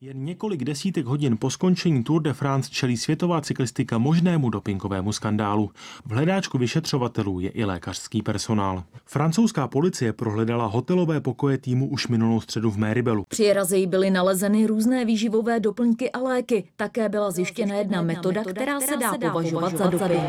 Jen několik desítek hodin po skončení Tour de France čelí světová cyklistika možnému dopingovému skandálu. V hledáčku vyšetřovatelů je i lékařský personál. Francouzská policie prohledala hotelové pokoje týmu už minulou středu v Méribelu. Při razeji byly nalezeny různé výživové doplňky a léky. Také byla zjištěna jedna metoda, která se dá považovat za doping.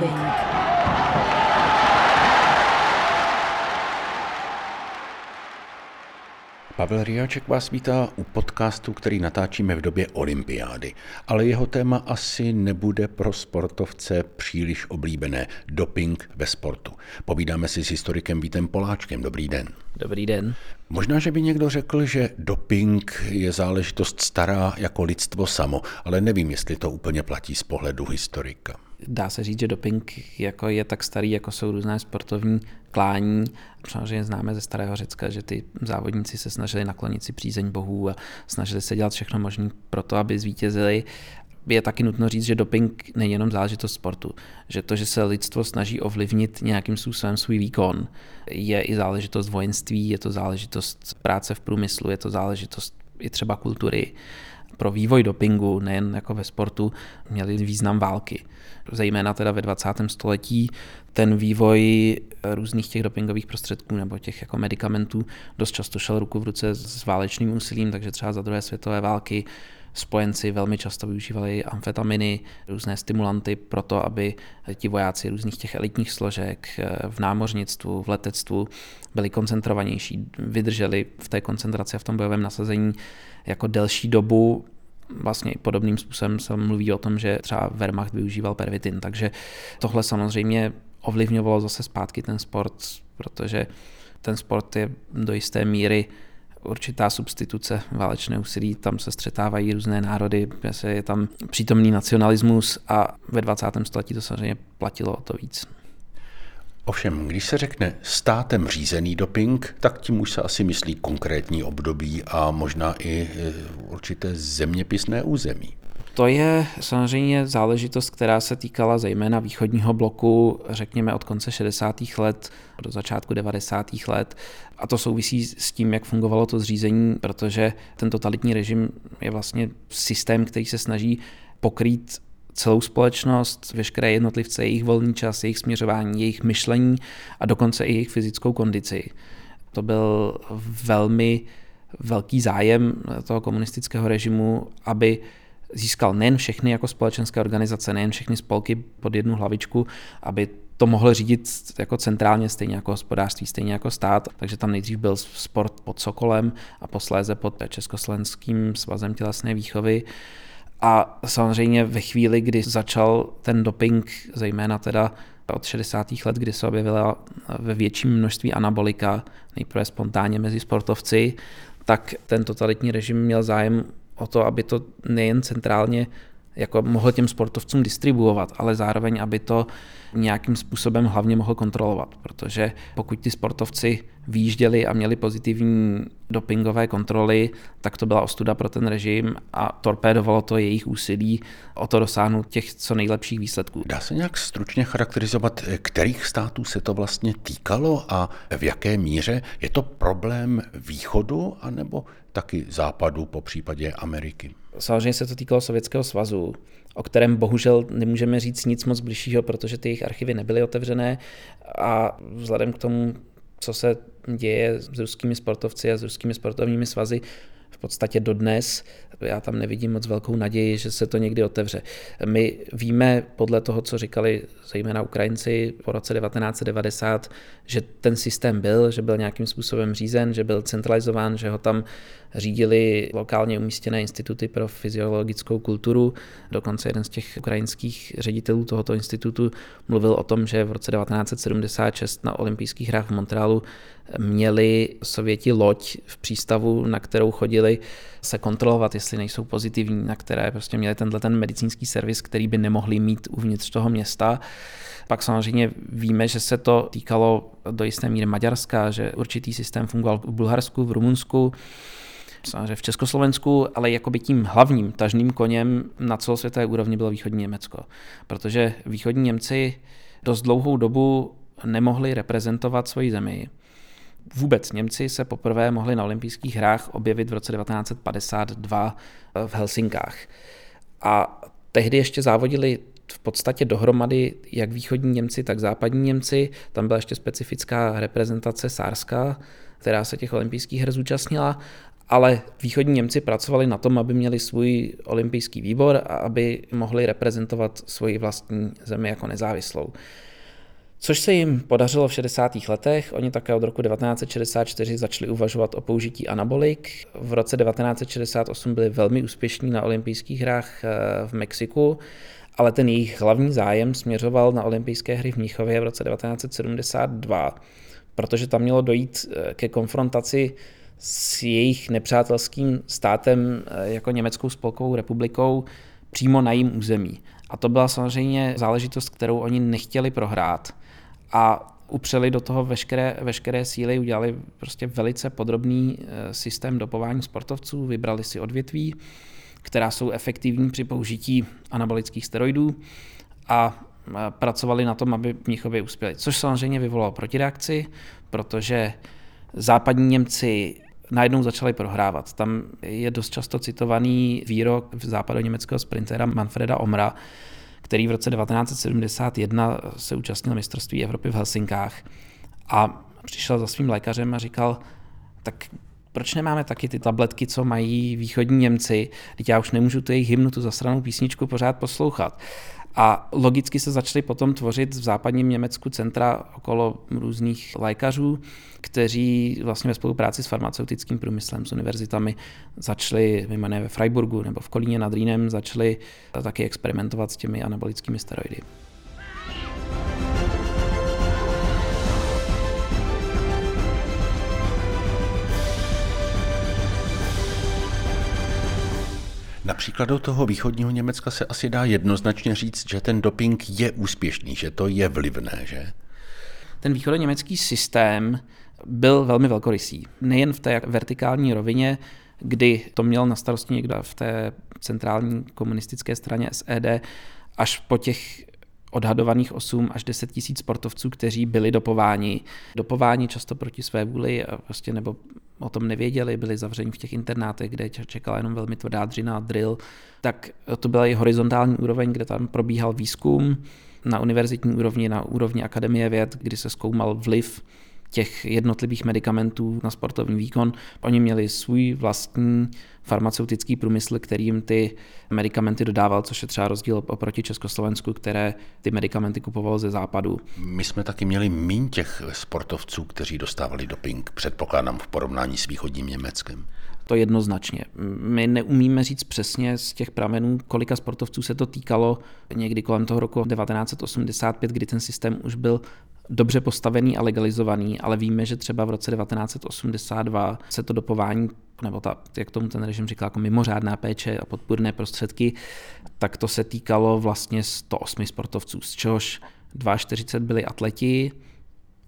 Pavel Riáček vás vítá u podcastu, který natáčíme v době olympiády. Ale jeho téma asi nebude pro sportovce příliš oblíbené. Doping ve sportu. Povídáme si s historikem Vítem Poláčkem. Dobrý den. Dobrý den. Možná, že by někdo řekl, že doping je záležitost stará jako lidstvo samo, ale nevím, jestli to úplně platí z pohledu historika. Dá se říct, že doping jako je tak starý, jako jsou různé sportovní klání. Samozřejmě známe ze starého Řecka, že ty závodníci se snažili naklonit si přízeň bohů a snažili se dělat všechno možné pro to, aby zvítězili je taky nutno říct, že doping není jenom záležitost sportu. Že to, že se lidstvo snaží ovlivnit nějakým způsobem svůj výkon, je i záležitost vojenství, je to záležitost práce v průmyslu, je to záležitost i třeba kultury. Pro vývoj dopingu, nejen jako ve sportu, měly význam války. Zejména teda ve 20. století ten vývoj různých těch dopingových prostředků nebo těch jako medicamentů dost často šel ruku v ruce s válečným úsilím, takže třeba za druhé světové války spojenci velmi často využívali amfetaminy, různé stimulanty pro to, aby ti vojáci různých těch elitních složek eh, v námořnictvu, v letectvu byli koncentrovanější, vydrželi v té koncentraci a v tom bojovém nasazení jako delší dobu. Vlastně podobným způsobem se mluví o tom, že třeba Wehrmacht využíval pervitin, takže tohle samozřejmě ovlivňovalo zase zpátky ten sport, protože ten sport je do jisté míry určitá substituce válečné úsilí, tam se střetávají různé národy, je tam přítomný nacionalismus a ve 20. století to samozřejmě platilo o to víc. Ovšem, když se řekne státem řízený doping, tak tím už se asi myslí konkrétní období a možná i e, určité zeměpisné území. To je samozřejmě záležitost, která se týkala zejména východního bloku, řekněme od konce 60. let do začátku 90. let. A to souvisí s tím, jak fungovalo to zřízení, protože ten totalitní režim je vlastně systém, který se snaží pokrýt celou společnost, veškeré jednotlivce, jejich volný čas, jejich směřování, jejich myšlení a dokonce i jejich fyzickou kondici. To byl velmi velký zájem toho komunistického režimu, aby získal nejen všechny jako společenské organizace, nejen všechny spolky pod jednu hlavičku, aby to mohl řídit jako centrálně, stejně jako hospodářství, stejně jako stát. Takže tam nejdřív byl sport pod Sokolem a posléze pod Československým svazem tělesné výchovy. A samozřejmě ve chvíli, kdy začal ten doping, zejména teda od 60. let, kdy se objevila ve větším množství anabolika, nejprve spontánně mezi sportovci, tak ten totalitní režim měl zájem o to, aby to nejen centrálně jako mohl těm sportovcům distribuovat, ale zároveň, aby to nějakým způsobem hlavně mohl kontrolovat, protože pokud ti sportovci výjížděli a měli pozitivní dopingové kontroly, tak to byla ostuda pro ten režim a torpédovalo to jejich úsilí o to dosáhnout těch co nejlepších výsledků. Dá se nějak stručně charakterizovat, kterých států se to vlastně týkalo a v jaké míře? Je to problém východu anebo taky západu, po případě Ameriky? Samozřejmě se to týkalo Sovětského svazu, o kterém bohužel nemůžeme říct nic moc bližšího, protože ty jejich archivy nebyly otevřené. A vzhledem k tomu, co se děje s ruskými sportovci a s ruskými sportovními svazy, v podstatě dodnes. Já tam nevidím moc velkou naději, že se to někdy otevře. My víme podle toho, co říkali zejména Ukrajinci po roce 1990, že ten systém byl, že byl nějakým způsobem řízen, že byl centralizován, že ho tam řídili lokálně umístěné instituty pro fyziologickou kulturu. Dokonce jeden z těch ukrajinských ředitelů tohoto institutu mluvil o tom, že v roce 1976 na olympijských hrách v Montrealu měli Sověti loď v přístavu, na kterou chodili se kontrolovat, jestli nejsou pozitivní, na které prostě měli tenhle ten medicínský servis, který by nemohli mít uvnitř toho města. Pak samozřejmě víme, že se to týkalo do jisté míry Maďarska, že určitý systém fungoval v Bulharsku, v Rumunsku, samozřejmě v Československu, ale jakoby tím hlavním tažným koněm na celosvětové úrovni bylo východní Německo. Protože východní Němci dost dlouhou dobu nemohli reprezentovat svoji zemi vůbec Němci se poprvé mohli na olympijských hrách objevit v roce 1952 v Helsinkách. A tehdy ještě závodili v podstatě dohromady jak východní Němci, tak západní Němci. Tam byla ještě specifická reprezentace Sárska, která se těch olympijských her zúčastnila, ale východní Němci pracovali na tom, aby měli svůj olympijský výbor a aby mohli reprezentovat svoji vlastní zemi jako nezávislou. Což se jim podařilo v 60. letech. Oni také od roku 1964 začali uvažovat o použití anabolik. V roce 1968 byli velmi úspěšní na olympijských hrách eh, v Mexiku, ale ten jejich hlavní zájem směřoval na olympijské hry v Mnichově v roce 1972, protože tam mělo dojít eh, ke konfrontaci s jejich nepřátelským státem eh, jako Německou spolkovou republikou přímo na jím území. A to byla samozřejmě záležitost, kterou oni nechtěli prohrát a upřeli do toho veškeré, veškeré síly, udělali prostě velice podrobný eh, systém dopování sportovců, vybrali si odvětví, která jsou efektivní při použití anabolických steroidů a eh, pracovali na tom, aby v Mnichově uspěli. Což samozřejmě vyvolalo protireakci, protože západní Němci najednou začali prohrávat. Tam je dost často citovaný výrok západoněmeckého sprintera Manfreda Omra, který v roce 1971 se účastnil mistrovství Evropy v Helsinkách a přišel za svým lékařem a říkal, tak proč nemáme taky ty tabletky, co mají východní Němci, teď já už nemůžu tu jejich hymnu, tu zasranou písničku pořád poslouchat. A logicky se začaly potom tvořit v západním Německu centra okolo různých lékařů, kteří vlastně ve spolupráci s farmaceutickým průmyslem, s univerzitami začali, mimo ve Freiburgu nebo v Kolíně nad Rýnem, začali taky experimentovat s těmi anabolickými steroidy. Na příkladu toho východního Německa se asi dá jednoznačně říct, že ten doping je úspěšný, že to je vlivné, že? Ten východoněmecký systém byl velmi velkorysý. Nejen v té vertikální rovině, kdy to měl na starosti někdo v té centrální komunistické straně SED, až po těch odhadovaných 8 až 10 tisíc sportovců, kteří byli dopováni. Dopováni často proti své vůli prostě nebo o tom nevěděli, byli zavřeni v těch internátech, kde čekala jenom velmi tvrdá dřina, drill, tak to byla i horizontální úroveň, kde tam probíhal výzkum na univerzitní úrovni, na úrovni Akademie věd, kdy se zkoumal vliv těch jednotlivých medicamentů na sportovní výkon. Oni měli svůj vlastní farmaceutický průmysl, který jim ty medicamenty dodával, což je třeba rozdíl oproti Československu, které ty medicamenty kupovalo ze západu. My jsme taky měli míň těch sportovců, kteří dostávali doping, předpokládám v porovnání s východním Německem. To jednoznačně. My neumíme říct přesně z těch pramenů, kolika sportovců se to týkalo někdy kolem toho roku 1985, kdy ten systém už byl dobře postavený a legalizovaný, ale víme, že třeba v roce 1982 se to dopování, nebo ta, jak tomu ten režim říká, jako mimořádná péče a podpůrné prostředky, tak to se týkalo vlastně 108 sportovců, z čehož 42 byli atleti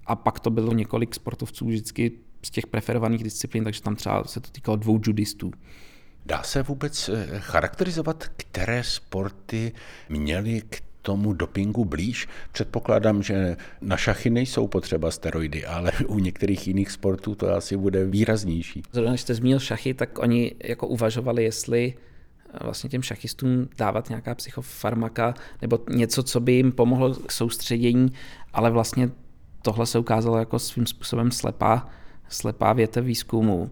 a pak to bylo několik sportovců vždycky z těch preferovaných disciplín, takže tam třeba se to týkalo dvou judistů. Dá se vůbec eh, charakterizovat, které sporty měly tomu dopingu blíž. Předpokládám, že na šachy nejsou potřeba steroidy, ale u některých jiných sportů to asi bude výraznější. Zrovna, když jste zmínil šachy, tak oni jako uvažovali, jestli vlastně těm šachistům dávat nějaká psychofarmaka nebo něco, co by jim pomohlo k soustředění, ale vlastně tohle se ukázalo jako svým způsobem slepá, slepá větev výzkumu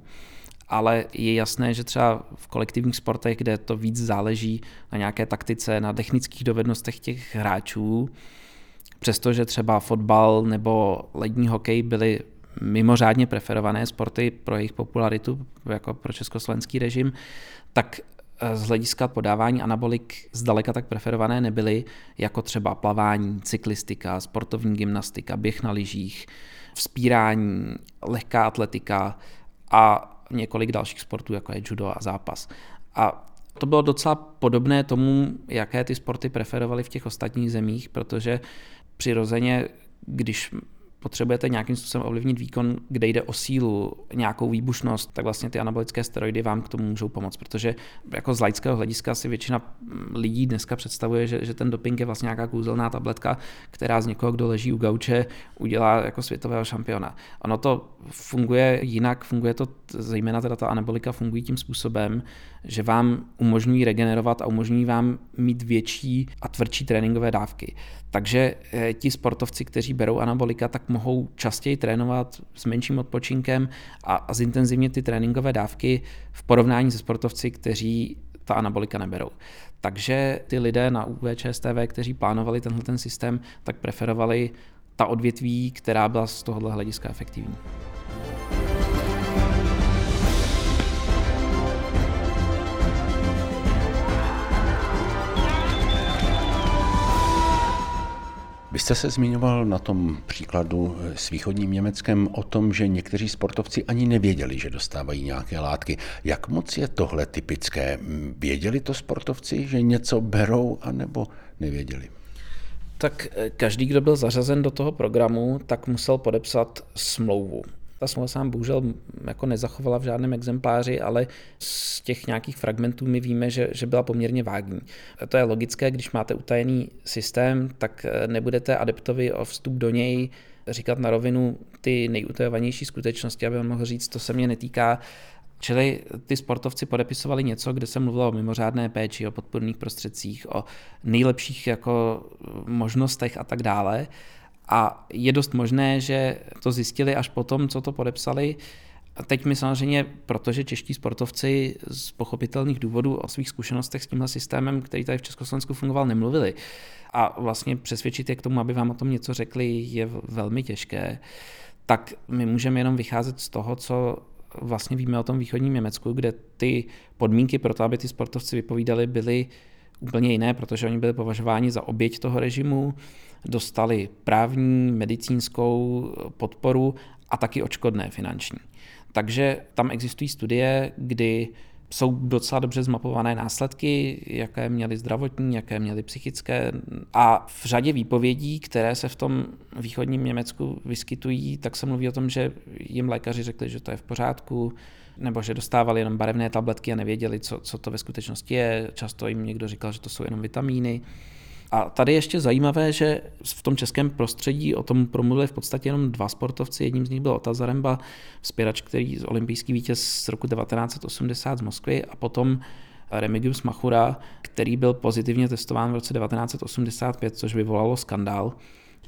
ale je jasné, že třeba v kolektivních sportech, kde to víc záleží na nějaké taktice, na technických dovednostech těch hráčů, přestože třeba fotbal nebo lední hokej byly mimořádně preferované sporty pro jejich popularitu, jako pro československý režim, tak eh, z hlediska podávání anabolik zdaleka tak preferované nebyly, jako třeba plavání, cyklistika, sportovní gymnastika, běh na lyžích, vzpírání, lehká atletika a několik dalších sportů, jako je judo a zápas. A to bylo docela podobné tomu, jaké ty sporty preferovaly v těch ostatních zemích, protože přirozeně, když potřebujete nějakým způsobem ovlivnit výkon, kde jde o sílu, nějakou výbušnost, tak vlastně ty anabolické steroidy vám k tomu můžou pomoct, protože jako z laického hlediska si většina lidí dneska představuje, že, že ten doping je vlastně nějaká kouzelná tabletka, která z někoho, kdo leží u gauče, udělá jako světového šampiona. Ono to funguje jinak, funguje to zejména teda ta anabolika fungují tím způsobem, že vám umožňují regenerovat a umožňují vám mít větší a tvrdší tréninkové dávky. Takže eh, ti sportovci, kteří berou anabolika, tak mohou častěji trénovat s menším odpočinkem a, a zintenzivně ty tréninkové dávky v porovnání se sportovci, kteří ta anabolika neberou. Takže ty lidé na UVČSTV, kteří plánovali tenhle ten systém, tak preferovali ta odvětví, která byla z tohohle hlediska efektivní. Vy jste se zmiňoval na tom příkladu s východním Německem o tom, že někteří sportovci ani nevěděli, že dostávají nějaké látky. Jak moc je tohle typické? Věděli to sportovci, že něco berou, anebo nevěděli? Tak eh, každý, kdo byl zařazen do toho programu, tak musel podepsat smlouvu. Ta smlouva sám bohužel jako nezachovala v žádném exempláři, ale z těch nějakých fragmentů my víme, že, že byla poměrně vágní. To je logické, když máte utajený systém, tak eh, nebudete adeptovi o vstup do něj říkat na rovinu ty nejutajovanější skutečnosti, aby on mohl říct, to se mě netýká, Čili ty sportovci podepisovali něco, kde se mluvilo o mimořádné péči, o podporných prostředcích, o nejlepších jako možnostech a tak dále. A je dost možné, že to zjistili až potom, co to podepsali. A teď my samozřejmě, protože čeští sportovci z pochopitelných důvodů o svých zkušenostech s tímhle systémem, který tady v Československu fungoval, nemluvili. A vlastně přesvědčit je k tomu, aby vám o tom něco řekli, je velmi těžké. Tak my můžeme jenom vycházet z toho, co vlastně víme o tom východním Německu, kde ty podmínky pro to, aby ty sportovci vypovídali, byly úplně jiné, protože oni byli považováni za oběť toho režimu, dostali právní, medicínskou podporu a taky očkodné finanční. Takže tam existují studie, kdy jsou docela dobře zmapované následky, jaké měly zdravotní, jaké měly psychické. A v řadě výpovědí, které se v tom východním Německu vyskytují, tak se mluví o tom, že jim lékaři řekli, že to je v pořádku, nebo že dostávali jenom barevné tabletky a nevěděli, co, co to ve skutečnosti je. Často jim někdo říkal, že to jsou jenom vitamíny. A tady ještě zajímavé, že v tom českém prostředí o tom promluvili v podstatě jenom dva sportovci. Jedním z nich byl Ota Zaremba, spěrač, který z olympijský vítěz z roku 1980 z Moskvy a potom Remigius Machura, který byl pozitivně testován v roce 1985, což vyvolalo skandál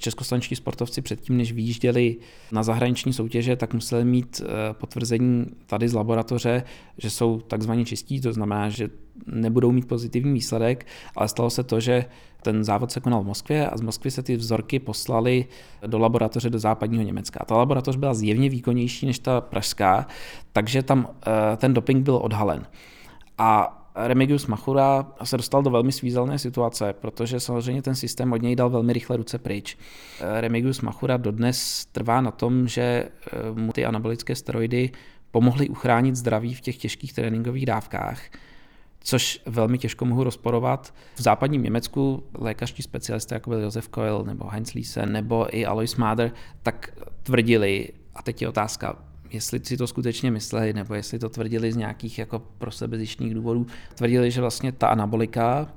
českoslovenští sportovci předtím, než vyjížděli na zahraniční soutěže, tak museli mít eh, potvrzení tady z laboratoře, že jsou takzvaně čistí, to znamená, že nebudou mít pozitivní výsledek, ale stalo se to, že ten závod se konal v Moskvě a z Moskvy se ty vzorky poslaly do laboratoře do západního Německa. Ta laboratoř byla zjevně výkonnější než ta pražská, takže tam eh, ten doping byl odhalen. A Remigius Machura se dostal do velmi svízelné situace, protože samozřejmě ten systém od něj dal velmi rychle ruce pryč. Remigius Machura dodnes trvá na tom, že eh, mu ty anabolické steroidy pomohly uchránit zdraví v těch těžkých tréninkových dávkách, což velmi těžko mohu rozporovat. V západním Německu lékařští specialisté, jako byl Josef Koel nebo Heinz Liese nebo i Alois Mader, tak tvrdili, a teď je otázka, jestli si to skutečně mysleli, nebo jestli to tvrdili z nějakých jako pro sebe zjištních důvodů, tvrdili, že vlastně ta anabolika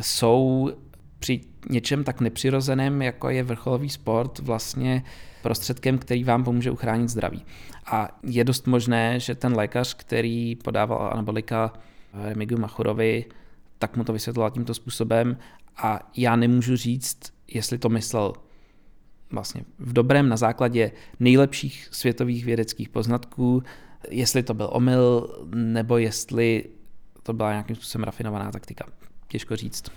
jsou při něčem tak nepřirozeném, jako je vrcholový sport, vlastně prostředkem, který vám pomůže uchránit zdraví. A je dost možné, že ten lékař, který podával anabolika Remigiu Machurovi, tak mu to vysvětloval tímto způsobem a já nemůžu říct, jestli to myslel vlastně v dobrém na základě nejlepších světových vědeckých poznatků, jestli to byl omyl, nebo jestli to byla nějakým způsobem rafinovaná taktika. Těžko říct.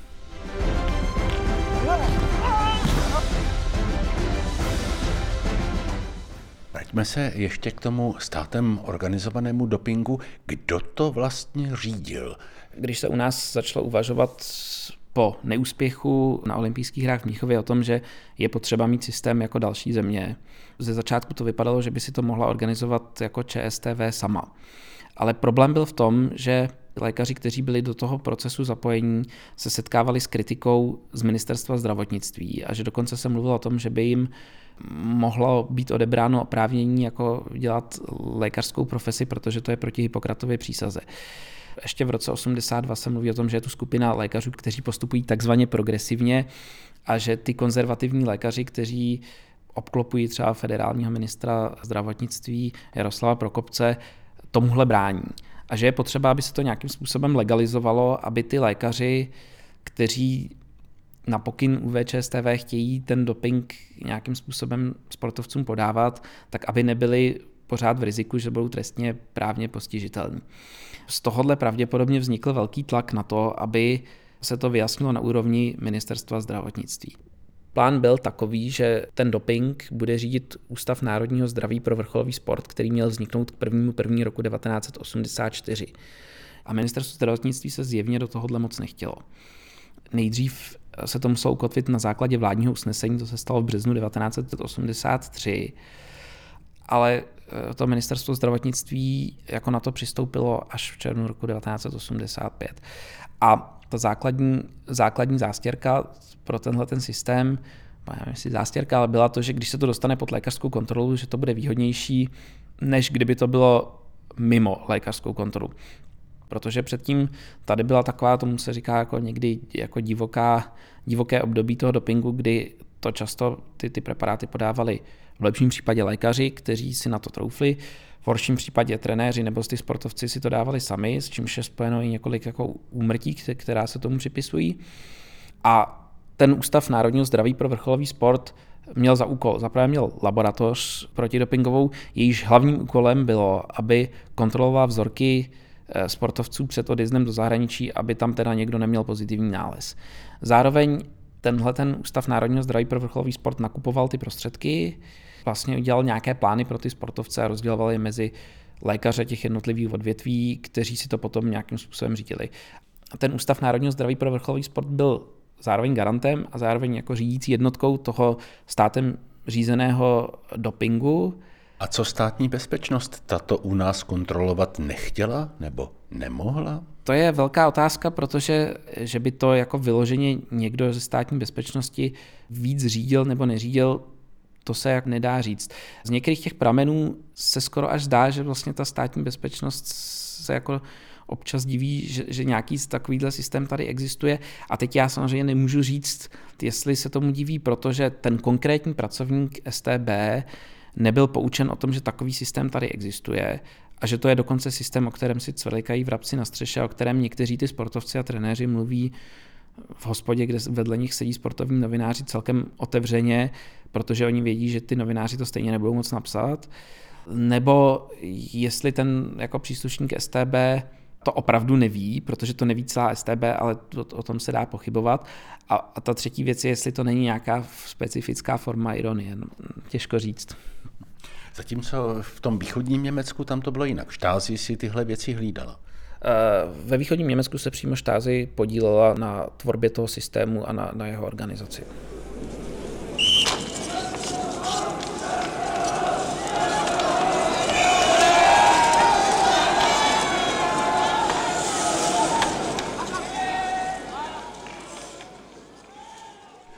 Vraťme se ještě k tomu státem organizovanému dopingu. Kdo to vlastně řídil? Když se u nás začalo uvažovat po neúspěchu na olympijských hrách v Mnichově o tom, že je potřeba mít systém jako další země. Ze začátku to vypadalo, že by si to mohla organizovat jako ČSTV sama. Ale problém byl v tom, že lékaři, kteří byli do toho procesu zapojení, se setkávali s kritikou z ministerstva zdravotnictví a že dokonce se mluvilo o tom, že by jim mohlo být odebráno oprávnění jako dělat lékařskou profesi, protože to je proti Hippokratově přísaze. Ještě v roce 82 se mluví o tom, že je tu skupina lékařů, kteří postupují takzvaně progresivně a že ty konzervativní lékaři, kteří obklopují třeba federálního ministra zdravotnictví Jaroslava Prokopce, tomuhle brání. A že je potřeba, aby se to nějakým způsobem legalizovalo, aby ty lékaři, kteří na pokyn UVČSTV chtějí ten doping nějakým způsobem sportovcům podávat, tak aby nebyli pořád v riziku, že budou trestně právně postižitelní. Z tohohle pravděpodobně vznikl velký tlak na to, aby se to vyjasnilo na úrovni ministerstva zdravotnictví. Plán byl takový, že ten doping bude řídit Ústav národního zdraví pro vrcholový sport, který měl vzniknout k 1. 1. roku 1984. A ministerstvo zdravotnictví se zjevně do tohohle moc nechtělo. Nejdřív se to muselo ukotvit na základě vládního usnesení, to se stalo v březnu 1983, ale eh, to ministerstvo zdravotnictví jako na to přistoupilo až v červnu roku 1985. A ta základní, základní zástěrka pro tenhle ten systém, nevím jestli zástěrka, ale byla to, že když se to dostane pod lékařskou kontrolu, že to bude výhodnější, než kdyby to bylo mimo lékařskou kontrolu. Protože předtím tady byla taková, tomu se říká jako někdy jako divoká, divoké období toho dopingu, kdy to často ty, ty preparáty podávali v lepším případě lékaři, kteří si na to troufli, v horším případě trenéři nebo ty sportovci si to dávali sami, s čímž je spojeno i několik jako úmrtí, která se tomu připisují. A ten Ústav národního zdraví pro vrcholový sport měl za úkol, zaprvé měl laboratoř protidopingovou, jejíž hlavním úkolem bylo, aby kontroloval vzorky sportovců před odjezdem do zahraničí, aby tam teda někdo neměl pozitivní nález. Zároveň tenhle ten Ústav národního zdraví pro vrcholový sport nakupoval ty prostředky, vlastně udělal nějaké plány pro ty sportovce a rozděloval je mezi lékaře těch jednotlivých odvětví, kteří si to potom nějakým způsobem řídili. A ten Ústav národního zdraví pro vrcholový sport byl zároveň garantem a zároveň jako řídící jednotkou toho státem řízeného dopingu. A co státní bezpečnost? Tato u nás kontrolovat nechtěla nebo nemohla? To je velká otázka, protože že by to jako vyloženě někdo ze státní bezpečnosti víc řídil nebo neřídil, to se jak nedá říct. Z některých těch pramenů se skoro až zdá, že vlastně ta státní bezpečnost se jako občas diví, že, že nějaký takovýhle systém tady existuje. A teď já samozřejmě nemůžu říct, jestli se tomu diví, protože ten konkrétní pracovník STB nebyl poučen o tom, že takový systém tady existuje a že to je dokonce systém, o kterém si cvrlikají vrabci na střeše, o kterém někteří ty sportovci a trenéři mluví v hospodě, kde vedle nich sedí sportovní novináři celkem otevřeně, protože oni vědí, že ty novináři to stejně nebudou moc napsat, nebo jestli ten jako příslušník STB to opravdu neví, protože to neví celá STB, ale to, o tom se dá pochybovat. A, a ta třetí věc je, jestli to není nějaká specifická forma ironie. No, těžko říct. Zatímco v tom východním Německu tam to bylo jinak. Štázi si tyhle věci hlídala. Eh, ve východním Německu se přímo štázy podílela na tvorbě toho systému a na, na jeho organizaci.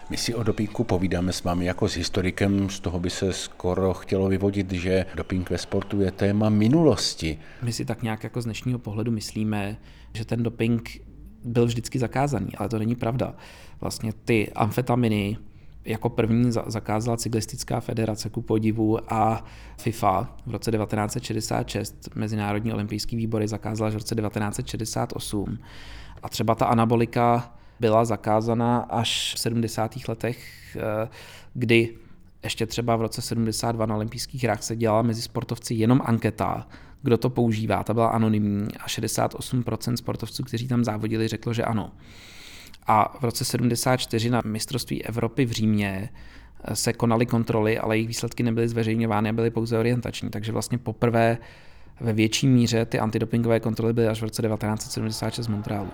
My si o dopingu povídáme s vámi jako s historikem, z toho by se skoro chtělo vyvodit, že doping ve sportu je téma minulosti. My si tak nějak jako z dnešního pohledu myslíme, že ten doping byl vždycky zakázaný, ale to není pravda. Vlastně ty amfetaminy jako první zakázala cyklistická federace ku podivu a FIFA v roce 1966. Mezinárodní olympijský výbor je zakázala v roce 1968. A třeba ta anabolika byla zakázaná až v 70. letech, eh, kdy ještě třeba v roce 72 na olympijských hrách se dělala mezi sportovci jenom anketa, kdo to používá, ta byla anonymní a 68% sportovců, kteří tam závodili, řeklo, že ano. A v roce 74 na mistrovství Evropy v Římě eh, se konaly kontroly, ale jejich výsledky nebyly zveřejňovány a byly pouze orientační. Takže vlastně poprvé ve větší míře ty antidopingové kontroly byly až v roce 1976 v Montrealu.